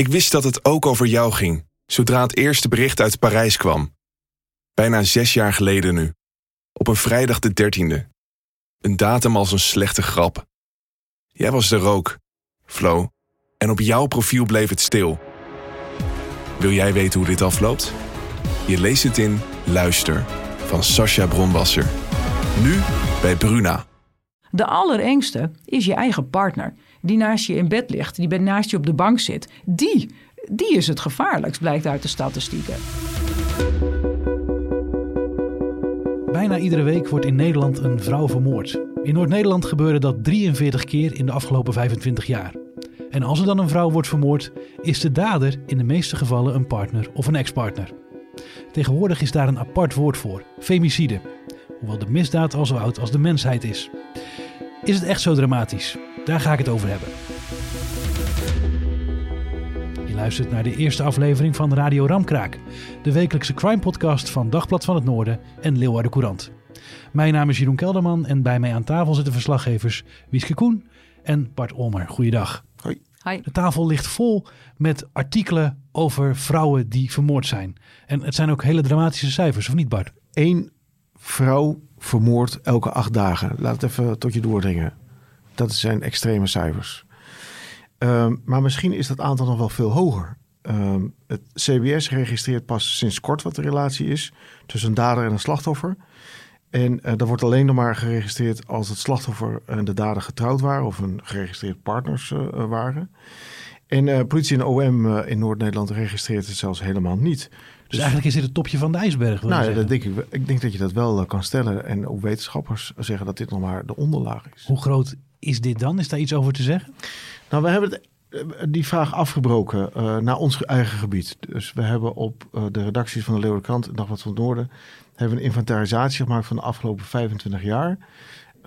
Ik wist dat het ook over jou ging, zodra het eerste bericht uit Parijs kwam. Bijna zes jaar geleden nu. Op een vrijdag de dertiende. Een datum als een slechte grap. Jij was er ook, Flo. En op jouw profiel bleef het stil. Wil jij weten hoe dit afloopt? Je leest het in Luister van Sascha Bronwasser. Nu bij Bruna. De allerengste is je eigen partner. Die naast je in bed ligt, die naast je op de bank zit. Die, die is het gevaarlijkst, blijkt uit de statistieken. Bijna iedere week wordt in Nederland een vrouw vermoord. In Noord-Nederland gebeurde dat 43 keer in de afgelopen 25 jaar. En als er dan een vrouw wordt vermoord, is de dader in de meeste gevallen een partner of een ex-partner. Tegenwoordig is daar een apart woord voor: femicide. Hoewel de misdaad al zo oud als de mensheid is. Is het echt zo dramatisch? Daar ga ik het over hebben. Je luistert naar de eerste aflevering van Radio Ramkraak, de wekelijkse crime-podcast van Dagblad van het Noorden en Leeuwarden Courant. Mijn naam is Jeroen Kelderman en bij mij aan tafel zitten verslaggevers Wieske Koen en Bart Olmer. Goeiedag. Hoi. Hi. De tafel ligt vol met artikelen over vrouwen die vermoord zijn. En het zijn ook hele dramatische cijfers, of niet Bart? Eén vrouw vermoord elke acht dagen. Laat het even tot je doordringen. Dat zijn extreme cijfers. Ehm, maar misschien is dat aantal nog wel veel hoger. Ehm, het CBS registreert pas sinds kort wat de relatie is tussen een dader en een slachtoffer. En uh, dat wordt alleen nog maar geregistreerd als het slachtoffer en de dader getrouwd waren of een geregistreerd partners uh, waren. En uh, politie en OM in Noord-Nederland registreert het zelfs helemaal niet. Dus, eigenlijk is dit het topje van de ijsberg. Nou, zeggen. dat denk ik, ik denk dat je dat wel kan stellen. En ook wetenschappers zeggen dat dit nog maar de onderlaag is. Hoe groot is dit dan? Is daar iets over te zeggen? Nou, we hebben eh, die vraag afgebroken uh, naar ons eigen gebied. Dus we hebben op uh, de redacties van de Leeuwardenkrant en Dagblad van het Noorden... hebben een inventarisatie gemaakt van de afgelopen 25 jaar.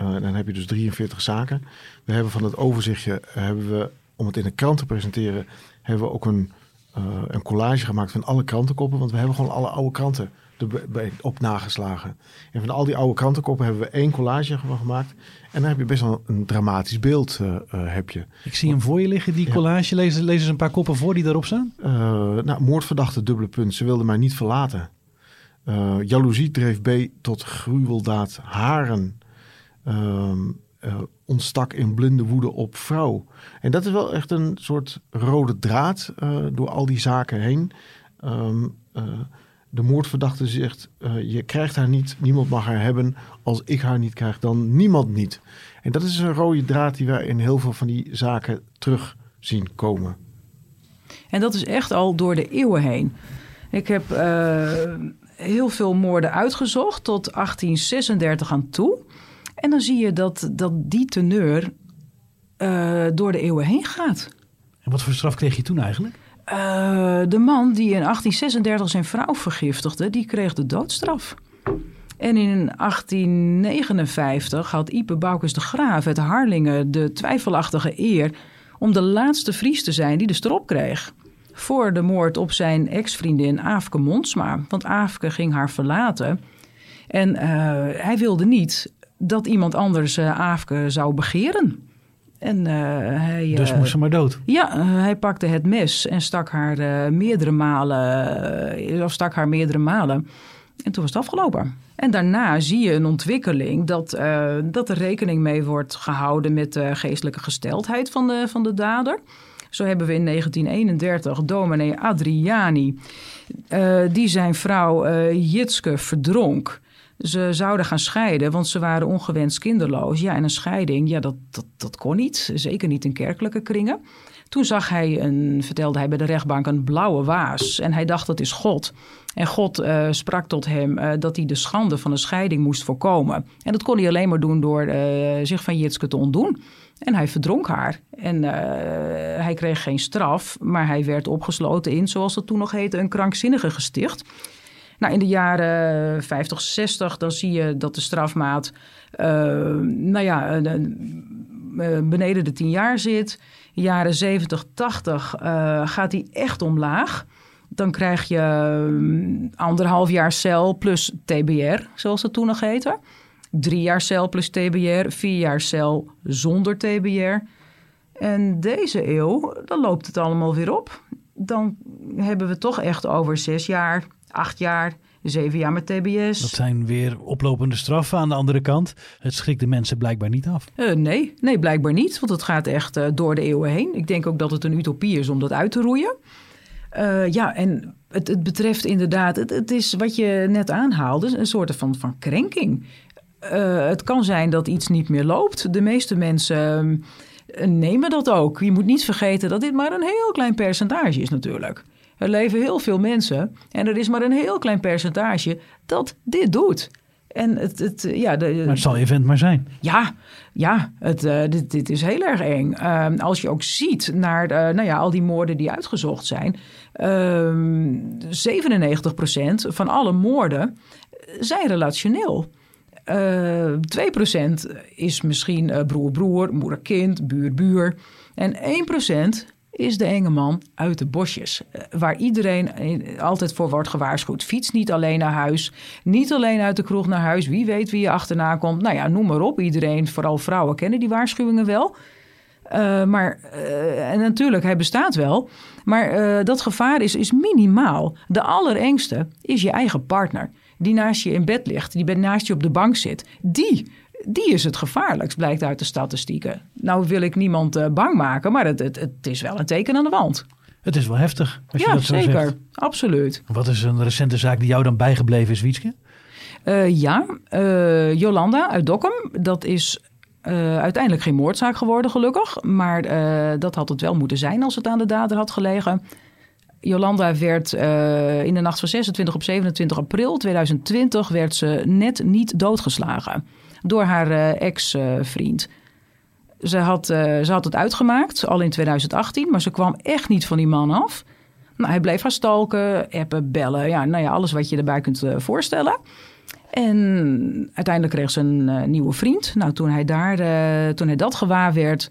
Uh, dan heb je dus 43 zaken. We hebben van het overzichtje, hebben we, om het in de krant te presenteren... hebben we ook een, een collage gemaakt van alle krantenkoppen. Want we hebben gewoon alle oude kranten op nageslagen. En van al die oude krantenkoppen hebben we één collage van gemaakt. En dan heb je best wel een dramatisch beeld. Uh, uh, heb je. Ik zie hem voor je liggen, die collage. Ja. Lees, lees eens een paar koppen voor die daarop staan. Uh, nou, moordverdachte, dubbele punt. Ze wilde mij niet verlaten. Uh, jaloezie dreef B tot gruweldaad haren. Um, ontstak in blinde woede op vrouw. En dat is wel echt een soort rode draad door al die zaken heen. Um, de moordverdachte zegt: uh, Je krijgt haar niet, niemand mag haar hebben. Als ik haar niet krijg, dan niemand niet. En dat is een rode draad die wij in heel veel van die zaken terug zien komen. En dat is echt al door de eeuwen heen. Ik heb uh, heel veel moorden uitgezocht tot 1836 aan toe. En dan zie je dat, dat die teneur uh, door de eeuwen heen gaat. En wat voor straf kreeg je toen eigenlijk? Uh, de man die in 1836 zijn vrouw vergiftigde, die kreeg de doodstraf. En in 1859 had Ipe Boukes de Graaf uit Harlingen de twijfelachtige eer om de laatste Fries te zijn die de strop kreeg. Voor de moord op zijn ex-vriendin Aafke Monsma. Want Aafke ging haar verlaten. En uh, hij wilde niet dat iemand anders uh, Aafke zou begeren. En, uh, hij, dus moest ze maar dood? Ja, uh, hij pakte het mes en stak haar meerdere malen, of stak haar meerdere malen. En toen was het afgelopen. En daarna zie je een ontwikkeling dat, dat er rekening mee wordt gehouden met de geestelijke gesteldheid van de, van de dader. Zo hebben we in 1931 dominee Adriani, die zijn vrouw Jitske verdronk. Ze zouden gaan scheiden, want ze waren ongewenst kinderloos. Ja, en een scheiding, ja, dat, dat, dat kon niet. Zeker niet in kerkelijke kringen. Toen zag hij, een, vertelde hij bij de rechtbank, een blauwe waas. En hij dacht, dat is God. En God uh, sprak tot hem uh, dat hij de schande van een scheiding moest voorkomen. En dat kon hij alleen maar doen door uh, zich van Jitske te ontdoen. En hij verdronk haar. En hij kreeg geen straf, maar hij werd opgesloten in, zoals dat toen nog heette, een krankzinnige gesticht. Nou, in de jaren 50, 60, dan zie je dat de strafmaat, nou ja, beneden de 10 jaar zit. Jaren 70, 80 gaat die echt omlaag. Dan krijg je anderhalf jaar cel plus TBR, zoals dat toen nog heette. Drie jaar cel plus TBR, vier jaar cel zonder TBR. En deze eeuw, dan loopt het allemaal weer op. Dan hebben we toch echt over zes jaar, acht jaar, zeven jaar met TBS. Dat zijn weer oplopende straffen aan de andere kant. Het schrikt de mensen blijkbaar niet af. Uh, nee, nee, blijkbaar niet. Want het gaat echt uh, door de eeuwen heen. Ik denk ook dat het een utopie is om dat uit te roeien. Uh, ja, en het, het, betreft inderdaad, het, het, is wat je net aanhaalde, een soort van, van krenking. Uh, het kan zijn dat iets niet meer loopt. De meeste mensen uh, nemen dat ook. Je moet niet vergeten dat dit maar een heel klein percentage is natuurlijk. Er leven heel veel mensen en er is maar een heel klein percentage dat dit doet. En het, het, ja, de, maar het zal event maar zijn. Ja, ja het, uh, dit, dit, is heel erg eng. Uh, als je ook ziet naar uh, nou ja, al die moorden die uitgezocht zijn. 97% van alle moorden zijn relationeel. 2% is misschien broer-broer, moeder-kind, buur-buur. En 1% is de enge man uit de bosjes. Eh, waar iedereen altijd voor wordt gewaarschuwd. Fiets niet alleen naar huis. Niet alleen uit de kroeg naar huis. Wie weet wie je achterna komt. Nou ja, noem maar op. Iedereen, vooral vrouwen, kennen die waarschuwingen wel. Uh, maar, uh, en natuurlijk, hij bestaat wel. Maar dat gevaar is, is minimaal. De allerengste is je eigen partner. Die naast je in bed ligt, die naast je op de bank zit. Die die is het gevaarlijkst, blijkt uit de statistieken. Nou wil ik niemand uh, bang maken, maar het, het, het, is wel een teken aan de wand. Het is wel heftig. Als ja, je dat zo zeker. Zegt. Absoluut. Wat is een recente zaak die jou dan bijgebleven is, Wietske? Uh, ja, uh, Jolanda uit Dokkum. Dat is uiteindelijk geen moordzaak geworden, gelukkig. Maar dat had het wel moeten zijn als het aan de dader had gelegen. Jolanda werd in de nacht van 26 op 27 april 2020 werd ze net niet doodgeslagen door haar uh, ex-vriend. Ze, had, uh, ze had het uitgemaakt, al in 2018, maar ze kwam echt niet van die man af. Nou, hij bleef haar stalken, appen, bellen, ja, nou ja, alles wat je erbij kunt uh, voorstellen. En uiteindelijk kreeg ze een nieuwe vriend. Nou, toen hij, daar, toen hij dat gewaar werd,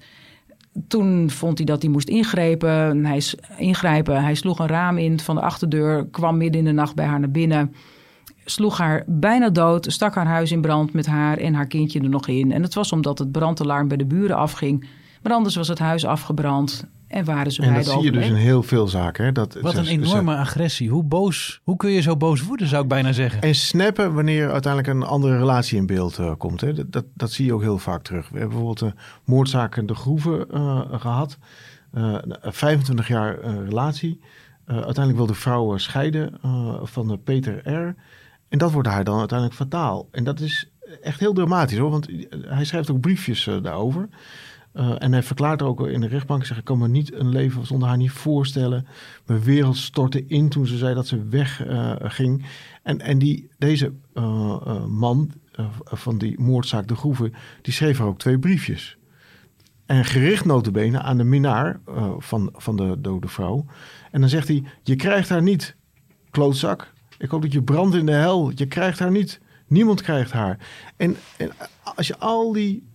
toen vond hij dat hij moest ingrijpen. Hij, ingrijpen. hij sloeg een raam in van de achterdeur, kwam midden in de nacht bij haar naar binnen sloeg haar bijna dood, stak haar huis in brand met haar en haar kindje er nog in. En het was omdat het brandalarm bij de buren afging. Maar anders was het huis afgebrand en waren ze En dat zie je dus in heel veel zaken. Hè? Dat, Wat een enorme agressie. Hoe boos, hoe kun je zo boos worden, zou ik bijna zeggen. En snappen wanneer uiteindelijk een andere relatie in beeld uh, komt. Hè? Dat, dat, dat, zie je ook heel vaak terug. We hebben bijvoorbeeld een moordzaak in de Groeven uh, gehad. Uh, 25 jaar relatie. uiteindelijk wil de vrouw scheiden van de Peter R., en dat wordt haar dan uiteindelijk fataal. En dat is echt heel dramatisch hoor, want hij schrijft ook briefjes uh, daarover. Uh, en hij verklaart ook in de rechtbank, zeg, ik kan me niet een leven zonder haar niet voorstellen. Mijn wereld stortte in toen ze zei dat ze wegging. Uh, en en die, deze man van die moordzaak De Groeve, die schreef er ook twee briefjes. En gericht notabene aan de minnaar van, van de dode vrouw. En dan zegt hij, je krijgt haar niet, klootzak. Ik hoop dat je brandt in de hel. Je krijgt haar niet. Niemand krijgt haar. En, en als je al die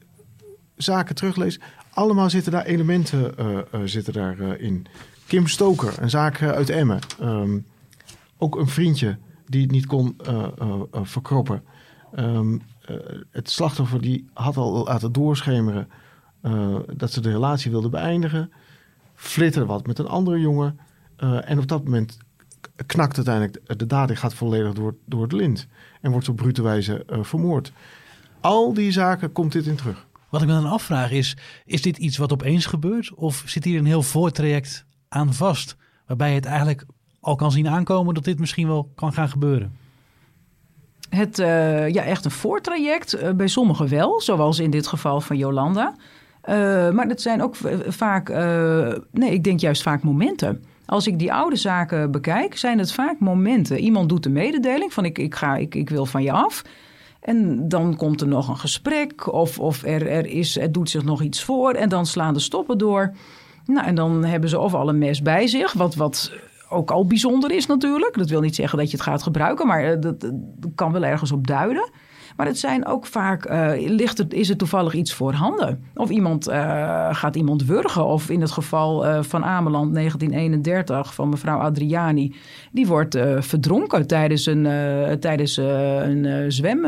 zaken terugleest, allemaal zitten daar elementen uh, uh, zitten daar, uh, in. Kim Stoker, een zaak uit Emmen. Um, ook een vriendje die het niet kon verkroppen. Um, het slachtoffer die had al laten doorschemeren dat ze de relatie wilde beëindigen. Flitterde wat met een andere jongen. en op dat moment knakt uiteindelijk de dader gaat volledig door, door het lint. En wordt op brute wijze uh, vermoord. Al die zaken komt dit in terug. Wat ik me dan afvraag is, is dit iets wat opeens gebeurt? Of zit hier een heel voortraject aan vast? Waarbij je het eigenlijk al kan zien aankomen dat dit misschien wel kan gaan gebeuren? Het, uh, ja, echt een voortraject. Uh, bij sommigen wel, zoals in dit geval van Jolanda. Uh, maar het zijn ook vaak, nee, ik denk juist vaak momenten. Als ik die oude zaken bekijk, zijn het vaak momenten. Iemand doet de mededeling van ik, ik, ga, ik, ik wil van je af. En dan komt er nog een gesprek of, of er, er, is, er doet zich nog iets voor en dan slaan de stoppen door. Nou, en dan hebben ze of al een mes bij zich, wat, wat ook al bijzonder is natuurlijk. Dat wil niet zeggen dat je het gaat gebruiken, maar eh, dat, dat kan wel ergens op duiden. Maar het zijn ook vaak, uh, ligt het, is er toevallig iets voorhanden? Of iemand uh, gaat iemand wurgen. Of in het geval uh, van Ameland 1931 van mevrouw Adriani. Die wordt verdronken tijdens een, tijdens, een zwem,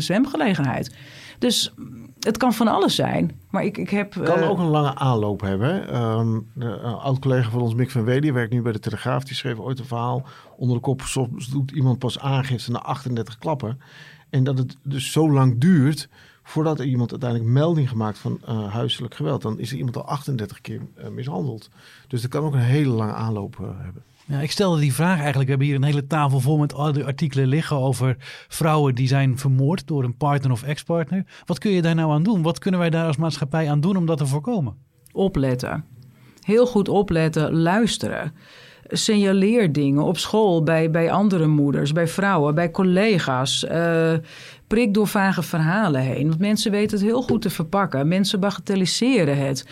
zwemgelegenheid. Dus het kan van alles zijn. Maar ik, ik heb. kan ook een lange aanloop hebben. Um, een oud-collega van ons, Mick van Wely, werkt nu bij de Telegraaf. Die schreef ooit een verhaal onder de kop. Soms doet iemand pas aangifte na 38 klappen. En dat het dus zo lang duurt voordat er iemand uiteindelijk melding gemaakt van uh, huiselijk geweld. Dan is er iemand al 38 keer uh, mishandeld. Dus dat kan ook een hele lange aanloop uh, hebben. Ja, ik stelde die vraag eigenlijk. We hebben hier een hele tafel vol met al die artikelen liggen over vrouwen die zijn vermoord door een partner of ex-partner. Wat kun je daar nou aan doen? Wat kunnen wij daar als maatschappij aan doen om dat te voorkomen? Opletten. Heel goed opletten, luisteren signaleer dingen op school, bij, bij andere moeders, bij vrouwen, bij collega's. Uh, prik door vage verhalen heen. Want mensen weten het heel goed te verpakken. Mensen bagatelliseren het.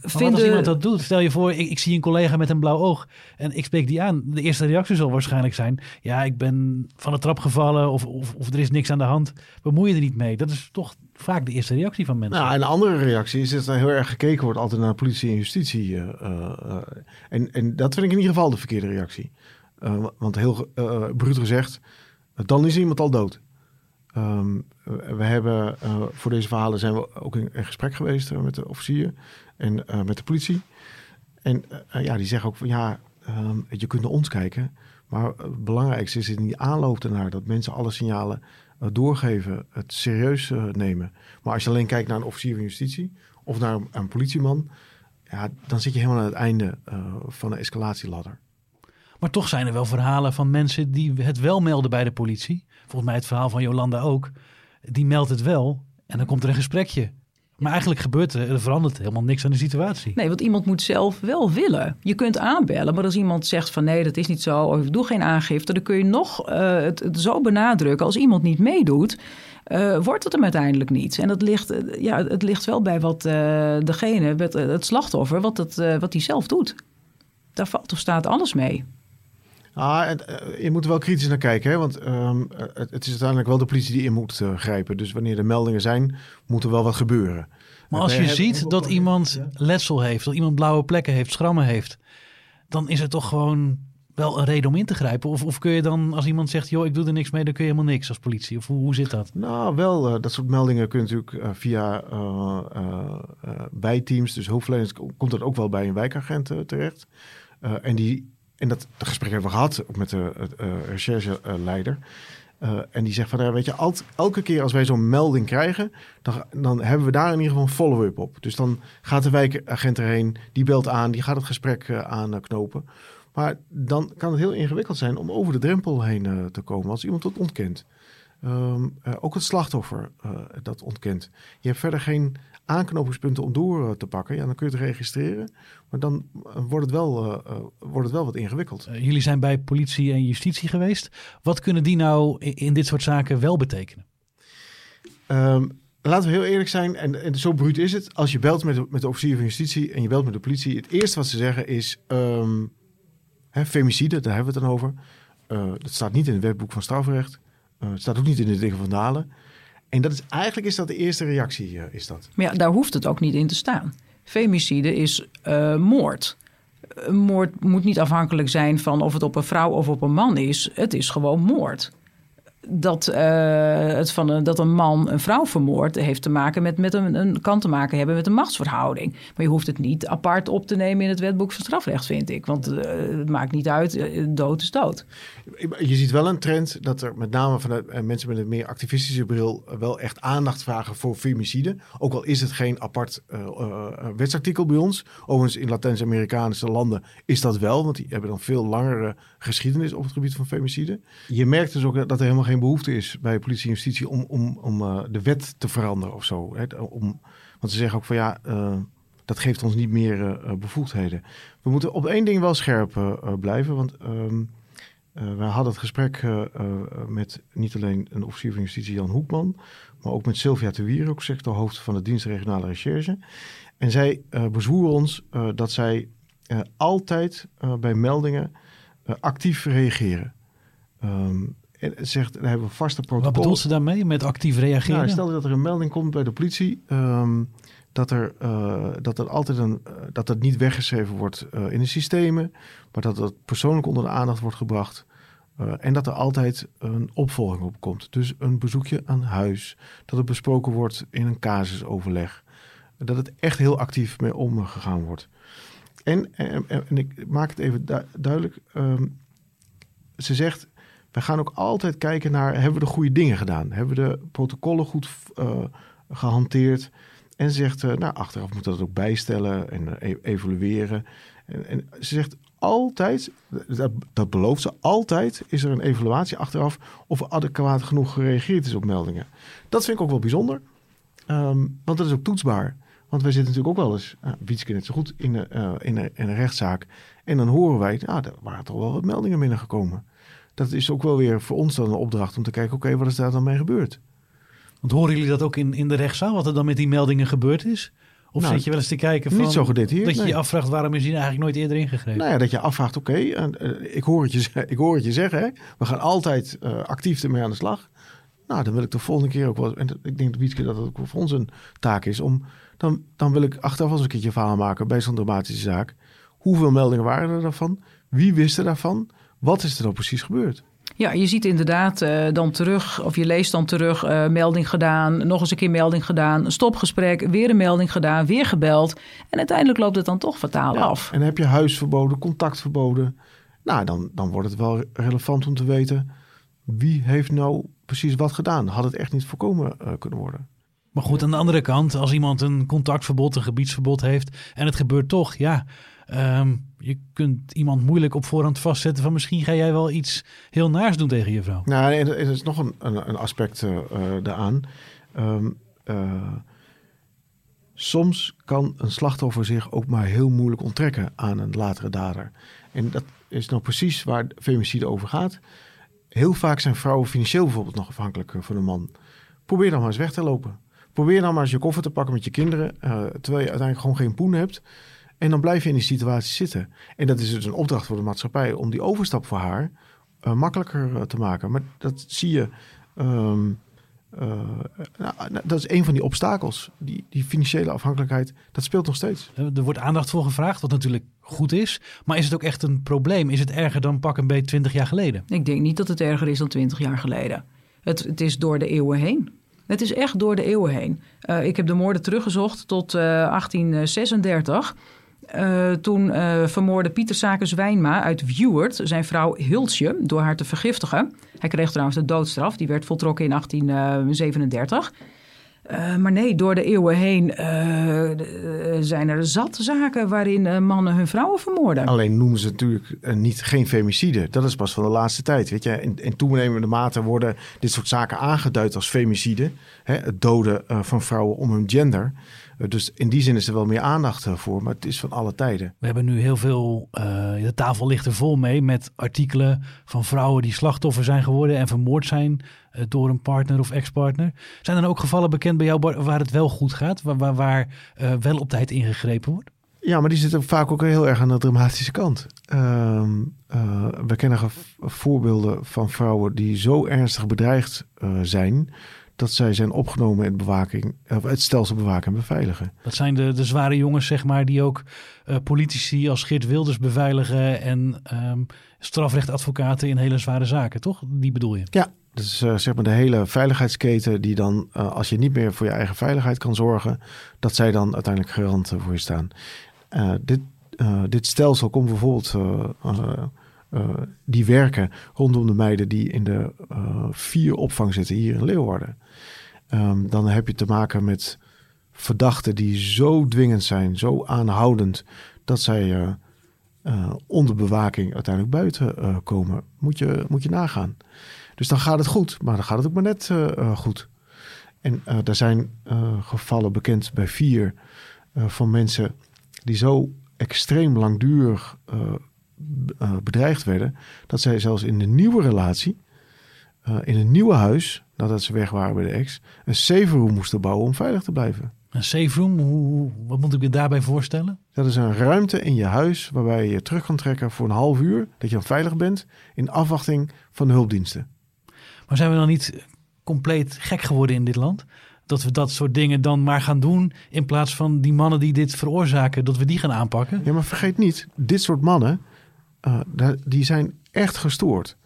Vinden... als iemand dat doet, stel je voor, ik, ik, zie een collega met een blauw oog en ik spreek die aan. De eerste reactie zal waarschijnlijk zijn: ja, ik ben van de trap gevallen of, of, of er is niks aan de hand. Bemoei je er niet mee. Dat is toch vaak de eerste reactie van mensen. Nou, een andere reactie is dat er heel erg gekeken wordt altijd naar politie en justitie. Uh, uh, en, en dat vind ik in ieder geval de verkeerde reactie. Uh, want heel bruut gezegd, dan is iemand al dood. Um, we hebben voor deze verhalen zijn we ook in, gesprek geweest met de officier en met de politie. En ja, die zeggen ook van ja, um, je kunt naar ons kijken. Maar het belangrijkste is in die aanloop ernaar dat mensen alle signalen doorgeven, het serieus nemen. Maar als je alleen kijkt naar een officier van justitie of naar een, een politieman, ja, dan zit je helemaal aan het einde van de escalatieladder. Maar toch zijn er wel verhalen van mensen die het wel melden bij de politie. Volgens mij het verhaal van Jolanda ook. Die meldt het wel en dan komt er een gesprekje. Maar eigenlijk gebeurt er, er verandert helemaal niks aan de situatie. Nee, want iemand moet zelf wel willen. Je kunt aanbellen, maar als iemand zegt van nee, dat is niet zo, of doe geen aangifte, dan kun je nog uh, het, het, zo benadrukken. Als iemand niet meedoet, uh, wordt het hem uiteindelijk niet. En dat ligt, uh, ja, het ligt wel bij wat degene, het slachtoffer, wat, het, wat hij zelf doet. Daar valt of staat alles mee. Ah, je moet er wel kritisch naar kijken, hè? want um, het, het, is uiteindelijk wel de politie die in moet uh, grijpen. Dus wanneer er meldingen zijn, moet er wel wat gebeuren. Maar als je ziet dat iemand letsel heeft, dat iemand blauwe plekken heeft, schrammen heeft, dan is het toch gewoon wel een reden om in te grijpen? Of, of kun je dan, als iemand zegt, joh, ik doe er niks mee, dan kun je helemaal niks als politie? Of hoe, hoe zit dat? Nou, wel, uh, dat soort meldingen kun je natuurlijk uh, via uh, bijteams, dus hulpverleners, komt dat ook wel bij een wijkagent terecht. en die en dat, gesprek hebben we gehad, met de uh, rechercheleider. Uh, en die zegt van, ja, weet je, elke keer als wij zo'n melding krijgen, dan, dan hebben we daar in ieder geval een follow-up op. Dus dan gaat de wijkagent erheen, die belt aan, die gaat het gesprek uh, aanknopen. Maar dan kan het heel ingewikkeld zijn om over de drempel heen te komen als iemand dat ontkent. Um, ook het slachtoffer dat ontkent. Je hebt verder geen aanknopingspunten om door te pakken, ja, dan kun je het registreren. Maar dan wordt het wel, uh, wordt het wel wat ingewikkeld. Uh, jullie zijn bij politie en justitie geweest. Wat kunnen die nou in, in dit soort zaken wel betekenen? Um, laten we heel eerlijk zijn, en, en, zo bruut is het. Als je belt met de, met de officier van justitie en je belt met de politie, het eerste wat ze zeggen is um, hè, femicide, daar hebben we het dan over. dat staat niet in het wetboek van strafrecht. het staat ook niet in de dingen van Dalen. En dat is eigenlijk is dat de eerste reactie, is dat. Maar ja, daar hoeft het ook niet in te staan. Femicide is uh, moord. Moord moet niet afhankelijk zijn van of het op een vrouw of op een man is. Het is gewoon moord dat, uh, het van een, dat een man een vrouw vermoordt, heeft te maken met, met een, een, kan te maken hebben met een machtsverhouding. Maar je hoeft het niet apart op te nemen in het wetboek van strafrecht, vind ik. Want uh, het maakt niet uit, uh, dood is dood. Je ziet wel een trend dat er met name vanuit mensen met een meer activistische bril wel echt aandacht vragen voor femicide. Ook al is het geen apart wetsartikel bij ons. Overigens in Latijns-Amerikaanse landen is dat wel, want die hebben dan veel langere geschiedenis op het gebied van femicide. Je merkt dus ook dat er helemaal geen behoefte is bij politie en justitie om, om, om uh, de wet te veranderen of zo. Hè? Om, want ze zeggen ook van ja, uh, dat geeft ons niet meer uh, bevoegdheden. We moeten op één ding wel scherp blijven, want um, we hadden het gesprek met niet alleen een officier van justitie Jan Hoekman, maar ook met Sylvia de Wier, ook sectorhoofd van de dienst regionale recherche. En zij bezwoeren ons dat zij altijd bij meldingen actief reageren. Um, en zegt, dan hebben we vaste protocollen. Wat bedoelt ze daarmee met actief reageren? Nou, stel dat er een melding komt bij de politie. Um, dat er, uh, dat er altijd een, uh, dat dat niet weggeschreven wordt uh, in de systemen, maar dat het persoonlijk onder de aandacht wordt gebracht. en dat er altijd een opvolging op komt. Dus een bezoekje aan huis. Dat het besproken wordt in een casusoverleg. Dat het echt heel actief mee omgegaan wordt. En, en, en ik maak het even du duidelijk. Um, ze zegt, we gaan ook altijd kijken naar, hebben we de goede dingen gedaan? Hebben we de protocollen goed uh, gehanteerd? En ze zegt, uh, nou, achteraf moeten we dat ook bijstellen en uh, evalueren. En, en, ze zegt altijd, dat, dat, belooft ze, altijd is er een evaluatie achteraf of er adequaat genoeg gereageerd is op meldingen. Dat vind ik ook wel bijzonder, um, want dat is ook toetsbaar. Want wij zitten natuurlijk ook wel eens, uh, Wietske net zo goed, in, in, een rechtszaak. En dan horen wij, ah, er waren toch wel wat meldingen binnengekomen dat is ook wel weer voor ons dan een opdracht om te kijken, oké, okay, wat is daar dan mee gebeurd? Want horen jullie dat ook in, in de rechtszaal, wat er dan met die meldingen gebeurd is? Of nou, zit je wel eens te kijken van... Niet zo gedetailleerd, Dat je nee. je afvraagt, waarom is die eigenlijk nooit eerder ingegrepen? Nou ja, dat je afvraagt, oké, okay, uh, ik, hoor het je, ik hoor het je zeggen, hè? we gaan altijd uh, actief ermee aan de slag. Nou, dan wil ik de volgende keer ook wel... En ik denk Wietke dat het ook voor ons een taak is om... Dan, dan wil ik achteraf eens een keertje verhaal maken bij zo'n dramatische zaak. Hoeveel meldingen waren er daarvan? Wie wist er daarvan? Wat is er dan precies gebeurd? Ja, je ziet inderdaad uh, dan terug, of je leest dan terug, uh, melding gedaan, nog eens een keer melding gedaan, een stopgesprek, weer een melding gedaan, weer gebeld. En uiteindelijk loopt het dan toch fataal ja, af. En heb je huisverboden, contactverboden. Nou, dan, dan wordt het wel relevant om te weten wie heeft nou precies wat gedaan. Had het echt niet voorkomen uh, kunnen worden. Maar goed, aan de andere kant, als iemand een contactverbod, een gebiedsverbod heeft en het gebeurt toch, ja, um, je kunt iemand moeilijk op voorhand vastzetten van misschien ga jij wel iets heel naars doen tegen je vrouw. Nou, er is nog een, een, aspect uh, daaraan. Um, uh, soms kan een slachtoffer zich ook maar heel moeilijk onttrekken aan een latere dader. En dat is nou precies waar femicide over gaat. Heel vaak zijn vrouwen financieel bijvoorbeeld nog afhankelijk van een man. Probeer dan maar eens weg te lopen. Probeer dan maar eens je koffer te pakken met je kinderen, terwijl je uiteindelijk gewoon geen poen hebt. En dan blijf je in die situatie zitten. En dat is dus een opdracht voor de maatschappij om die overstap voor haar uh, makkelijker uh, te maken. Maar dat zie je. Um, uh, nou, dat is een van die obstakels. Die, die financiële afhankelijkheid, dat speelt nog steeds. Er wordt aandacht voor gevraagd, wat natuurlijk goed is. Maar is het ook echt een probleem? Is het erger dan pak een beetje 20 jaar geleden? Ik denk niet dat het erger is dan 20 jaar geleden. Het, het is door de eeuwen heen. Het is echt door de eeuwen heen. Uh, ik heb de moorden teruggezocht tot uh, 1836. Uh, toen uh, vermoorde Pieter Sakers Wijnma uit Viewert zijn vrouw Hulsje door haar te vergiftigen. Hij kreeg trouwens de doodstraf, die werd voltrokken in 1837. Uh, maar nee, door de eeuwen heen zijn er zat zaken waarin mannen hun vrouwen vermoorden. Alleen noemen ze natuurlijk niet geen femicide. Dat is pas van de laatste tijd. Weet je? In, in toenemende mate worden dit soort zaken aangeduid als femicide. Hè? Het doden van vrouwen om hun gender. Dus in die zin is er wel meer aandacht voor, maar het is van alle tijden. We hebben nu heel veel, uh, de tafel ligt er vol mee met artikelen van vrouwen die slachtoffer zijn geworden en vermoord zijn uh, door een partner of ex-partner. Zijn er ook gevallen bekend bij jou waar het wel goed gaat, waar, waar, waar uh, wel op tijd ingegrepen wordt? Ja, maar die zitten vaak ook heel erg aan de dramatische kant. Uh, we kennen voorbeelden van vrouwen die zo ernstig bedreigd zijn dat zij zijn opgenomen in bewaking, of het stelsel bewaken en beveiligen. Dat zijn de, de zware jongens, zeg maar, die ook uh, politici als Geert Wilders beveiligen en um, strafrechtadvocaten in hele zware zaken, toch? Die bedoel je? Ja, dat is uh, zeg maar de hele veiligheidsketen die dan, uh, als je niet meer voor je eigen veiligheid kan zorgen, dat zij dan uiteindelijk garant voor je staan. dit, dit stelsel komt bijvoorbeeld die werken rondom de meiden die in de uh, vier opvang zitten hier in Leeuwarden. Um, dan heb je te maken met verdachten die zo dwingend zijn, zo aanhoudend, dat zij uh, onder bewaking uiteindelijk buiten komen. Moet je, moet je nagaan. Dus dan gaat het goed, maar dan gaat het ook maar net eh, eh, goed. En er zijn gevallen bekend bij vier van mensen die zo extreem langdurig bedreigd werden, dat zij zelfs in een nieuwe relatie, in een nieuwe huis, nadat ze weg waren bij de ex, een safe room moesten bouwen om veilig te blijven. Een safe room, hoe, wat moet ik me daarbij voorstellen? Dat is een ruimte in je huis waarbij je je terug kan trekken voor een half uur, dat je dan veilig bent, in afwachting van de hulpdiensten. Maar zijn we dan niet compleet gek geworden in dit land? Dat we dat soort dingen dan maar gaan doen in plaats van die mannen die dit veroorzaken, dat we die gaan aanpakken? Ja, maar vergeet niet, dit soort mannen, uh, die zijn echt gestoord.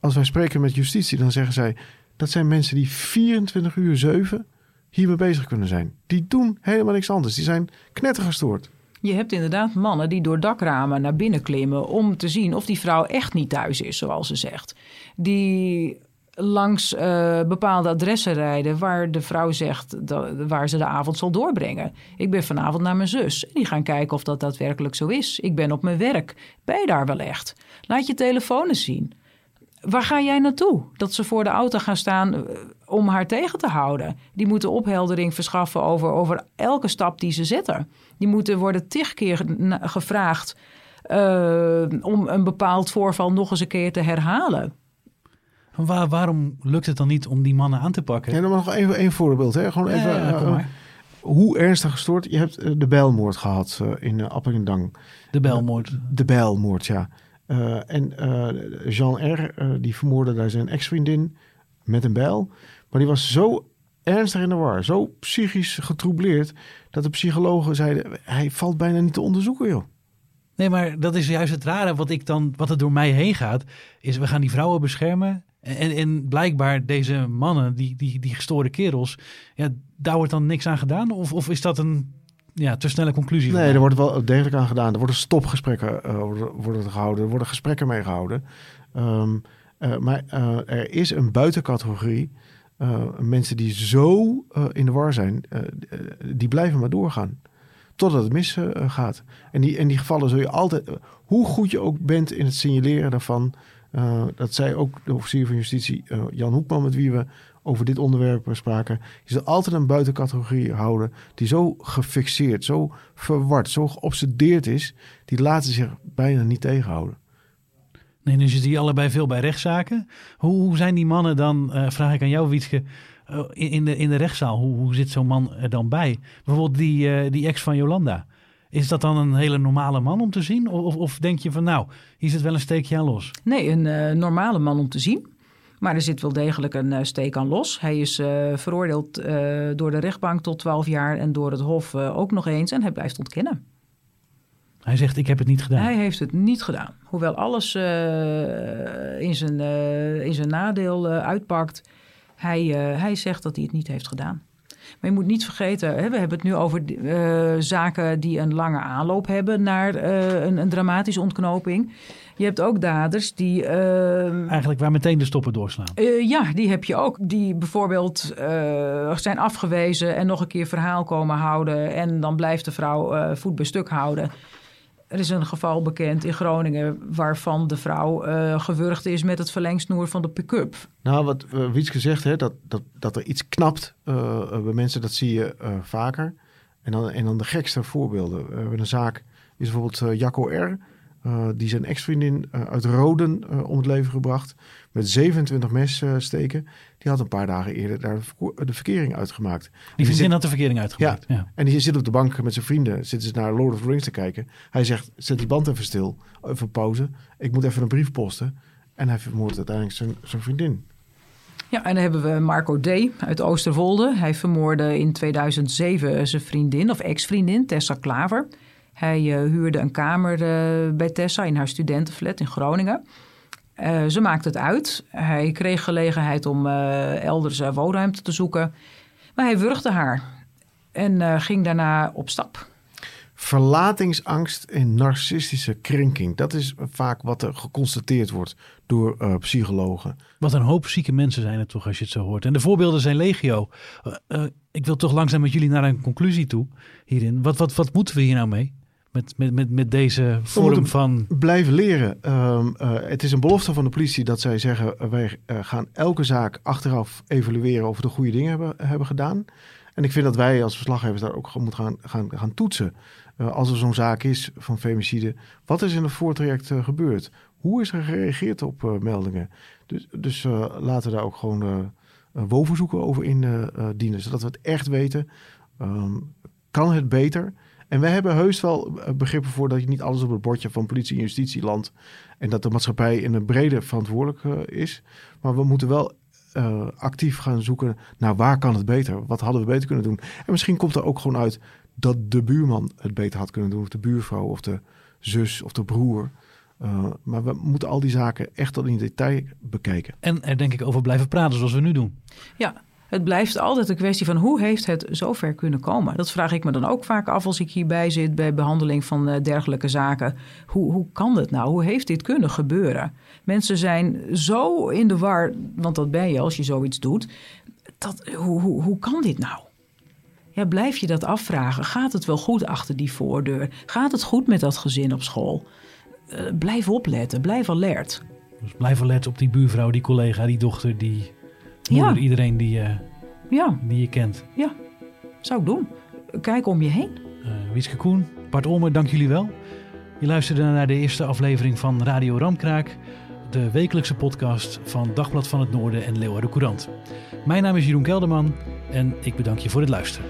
Als wij spreken met justitie, dan zeggen zij, dat zijn mensen die 24 uur 7 hiermee bezig kunnen zijn. Die doen helemaal niks anders. Die zijn knettergestoord. Je hebt inderdaad mannen die door dakramen naar binnen klimmen om te zien of die vrouw echt niet thuis is, zoals ze zegt. Die langs uh, bepaalde adressen rijden waar de vrouw zegt dat, waar ze de avond zal doorbrengen. Ik ben vanavond naar mijn zus. En die gaan kijken of dat daadwerkelijk zo is. Ik ben op mijn werk. Ben je daar wel echt? Laat je telefoon zien. Waar ga jij naartoe? Dat ze voor de auto gaan staan eh, om haar tegen te houden. Die moeten opheldering verschaffen over, over elke stap die ze zetten. Die moeten worden tig keer gevraagd uh, om een bepaald voorval nog eens een keer te herhalen. Waar, waarom lukt het dan niet om die mannen aan te pakken? Ja, dan nog even één voorbeeld. Hè? Gewoon even, ja, uh, hoe ernstig gestoord? Je hebt de Bijlmoord gehad uh, in uh, Appingedang. De Bijlmoord? de Bijlmoord, ja. en Jean R., die vermoordde daar zijn ex-vriendin met een bijl. Maar die was zo ernstig in de war, zo psychisch getroubleerd... dat de psychologen zeiden, hij valt bijna niet te onderzoeken, joh. Nee, maar dat is juist het rare wat, ik dan, wat er door mij heen gaat. Is we gaan die vrouwen beschermen. En, en blijkbaar deze mannen, die, die, die gestoorde kerels, ja, daar wordt dan niks aan gedaan? Of, of is dat een ja, te snelle conclusie? Nee, er wordt wel degelijk aan gedaan. Er worden stopgesprekken uh, worden, gehouden, er worden gesprekken mee gehouden. Um, uh, maar uh, er is een buitencategorie. mensen die zo in de war zijn, die blijven maar doorgaan. Totdat het misgaat. en, die, en die gevallen zul je altijd, hoe goed je ook bent in het signaleren daarvan, uh, dat zei ook de officier van justitie uh, Jan Hoekman, met wie we over dit onderwerp spraken. Je zal altijd een buitencategorie houden die zo gefixeerd, zo verward, zo geobsedeerd is. Die laten zich bijna niet tegenhouden. Nee, nu zitten die allebei veel bij rechtszaken. Hoe, hoe zijn die mannen dan, vraag ik aan jou Wietske, in, in, de, in de rechtszaal? Hoe, hoe zit zo'n man er dan bij? Bijvoorbeeld die, die ex van Jolanda. Is dat dan een hele normale man om te zien? Of, of denk je van nou, hier zit wel een steekje aan los? Nee, een uh, normale man om te zien. Maar er zit wel degelijk een uh, steek aan los. Hij is uh, veroordeeld door de rechtbank tot 12 jaar en door het Hof ook nog eens. En hij blijft ontkennen. Hij zegt, ik heb het niet gedaan. Hij heeft het niet gedaan. Hoewel alles in, zijn, in zijn nadeel uitpakt. Hij, hij zegt dat hij het niet heeft gedaan. Maar je moet niet vergeten, hè, we hebben het nu over uh, zaken die een lange aanloop hebben naar uh, een, een, dramatische ontknoping. Je hebt ook daders die. Uh, Eigenlijk waar meteen de stoppen doorslaan. ja, die heb je ook. Die bijvoorbeeld zijn afgewezen en nog een keer verhaal komen houden. En dan blijft de vrouw voet bij stuk houden. Er is een geval bekend in Groningen waarvan de vrouw uh, gewurgd is met het verlengsnoer van de pick-up. Nou, wat uh, Wietske zegt, hè, dat, dat, dat er iets knapt uh, bij mensen, dat zie je vaker. En dan, en dan de gekste voorbeelden. We hebben een zaak, is bijvoorbeeld Jacco R., die zijn ex-vriendin uit Roden om het leven gebracht. Met 27 messteken. Die had een paar dagen eerder daar de verkering uitgemaakt. Die vriendin had de verkering uitgemaakt. Ja. En die zit op de bank met zijn vrienden. Zitten ze naar Lord of the Rings te kijken. Hij zegt, zet die band even stil. Even pauze. Ik moet even een brief posten. En hij vermoordt uiteindelijk zijn, zijn vriendin. Ja, en dan hebben we Marco D. uit Oosterwolde. Hij vermoorde in 2007 zijn vriendin of ex-vriendin Tessa Klaver. Hij uh, huurde een kamer uh, bij Tessa in haar studentenflat in Groningen. Uh, ze maakte het uit. Hij kreeg gelegenheid om uh, elders uh, woonruimte te zoeken. Maar hij wurgde haar en ging daarna op stap. Verlatingsangst en narcistische krenking. Dat is vaak wat er geconstateerd wordt door psychologen. Wat een hoop zieke mensen zijn het toch als je het zo hoort. En de voorbeelden zijn legio. ik wil toch langzaam met jullie naar een conclusie toe hierin. Wat, wat, wat moeten we hier nou mee? Met, met, met, met deze vorm van... Blijven leren. Ehm, eh, het is een belofte van de politie dat zij zeggen... eh, wij eh, gaan elke zaak achteraf evalueren of we de goede dingen hebben, hebben gedaan. En ik vind dat wij als verslaggevers daar ook gewoon moeten gaan, gaan, gaan toetsen. Als er zo'n zaak is van femicide, wat is in het voortraject gebeurd? Hoe is er gereageerd op meldingen? Dus, dus laten we daar ook gewoon woonverzoeken over in eh, eh, dienen, zodat we het echt weten. Ehm, kan het beter? En wij hebben heus wel eh, begrippen voor dat je niet alles op het bordje van politie en justitie landt. En dat de maatschappij in een brede verantwoordelijk eh, is. Maar we moeten wel eh, actief gaan zoeken naar waar kan het beter? Wat hadden we beter kunnen doen? En misschien komt er ook gewoon uit dat de buurman het beter had kunnen doen. Of de buurvrouw of de zus of de broer. Eh, maar we moeten al die zaken echt tot in detail bekijken. En er denk ik over blijven praten zoals we nu doen. Ja, het blijft altijd een kwestie van hoe heeft het zover kunnen komen? Dat vraag ik me dan ook vaak af als ik hierbij zit bij behandeling van eh, dergelijke zaken. Hoe, hoe kan dit nou? Hoe heeft dit kunnen gebeuren? Mensen zijn zo in de war, want dat ben je als je zoiets doet. Dat, hoe, hoe, hoe kan dit nou? Ja, blijf je dat afvragen? Gaat het wel goed achter die voordeur? Gaat het goed met dat gezin op school? Eh, blijf opletten, blijf alert. Dus blijf alert op die buurvrouw, die collega, die dochter, die moeder, Ja. iedereen die, eh, Ja, die je kent. ja, zou ik doen. Kijk om je heen. Eh Wieske Koen, Bart Olmer, dank jullie wel. Je luisterde naar de eerste aflevering van Radio Ramkraak, de wekelijkse podcast van Dagblad van het Noorden en Leeuwarden Courant. Mijn naam is Jeroen Kelderman en ik bedank je voor het luisteren.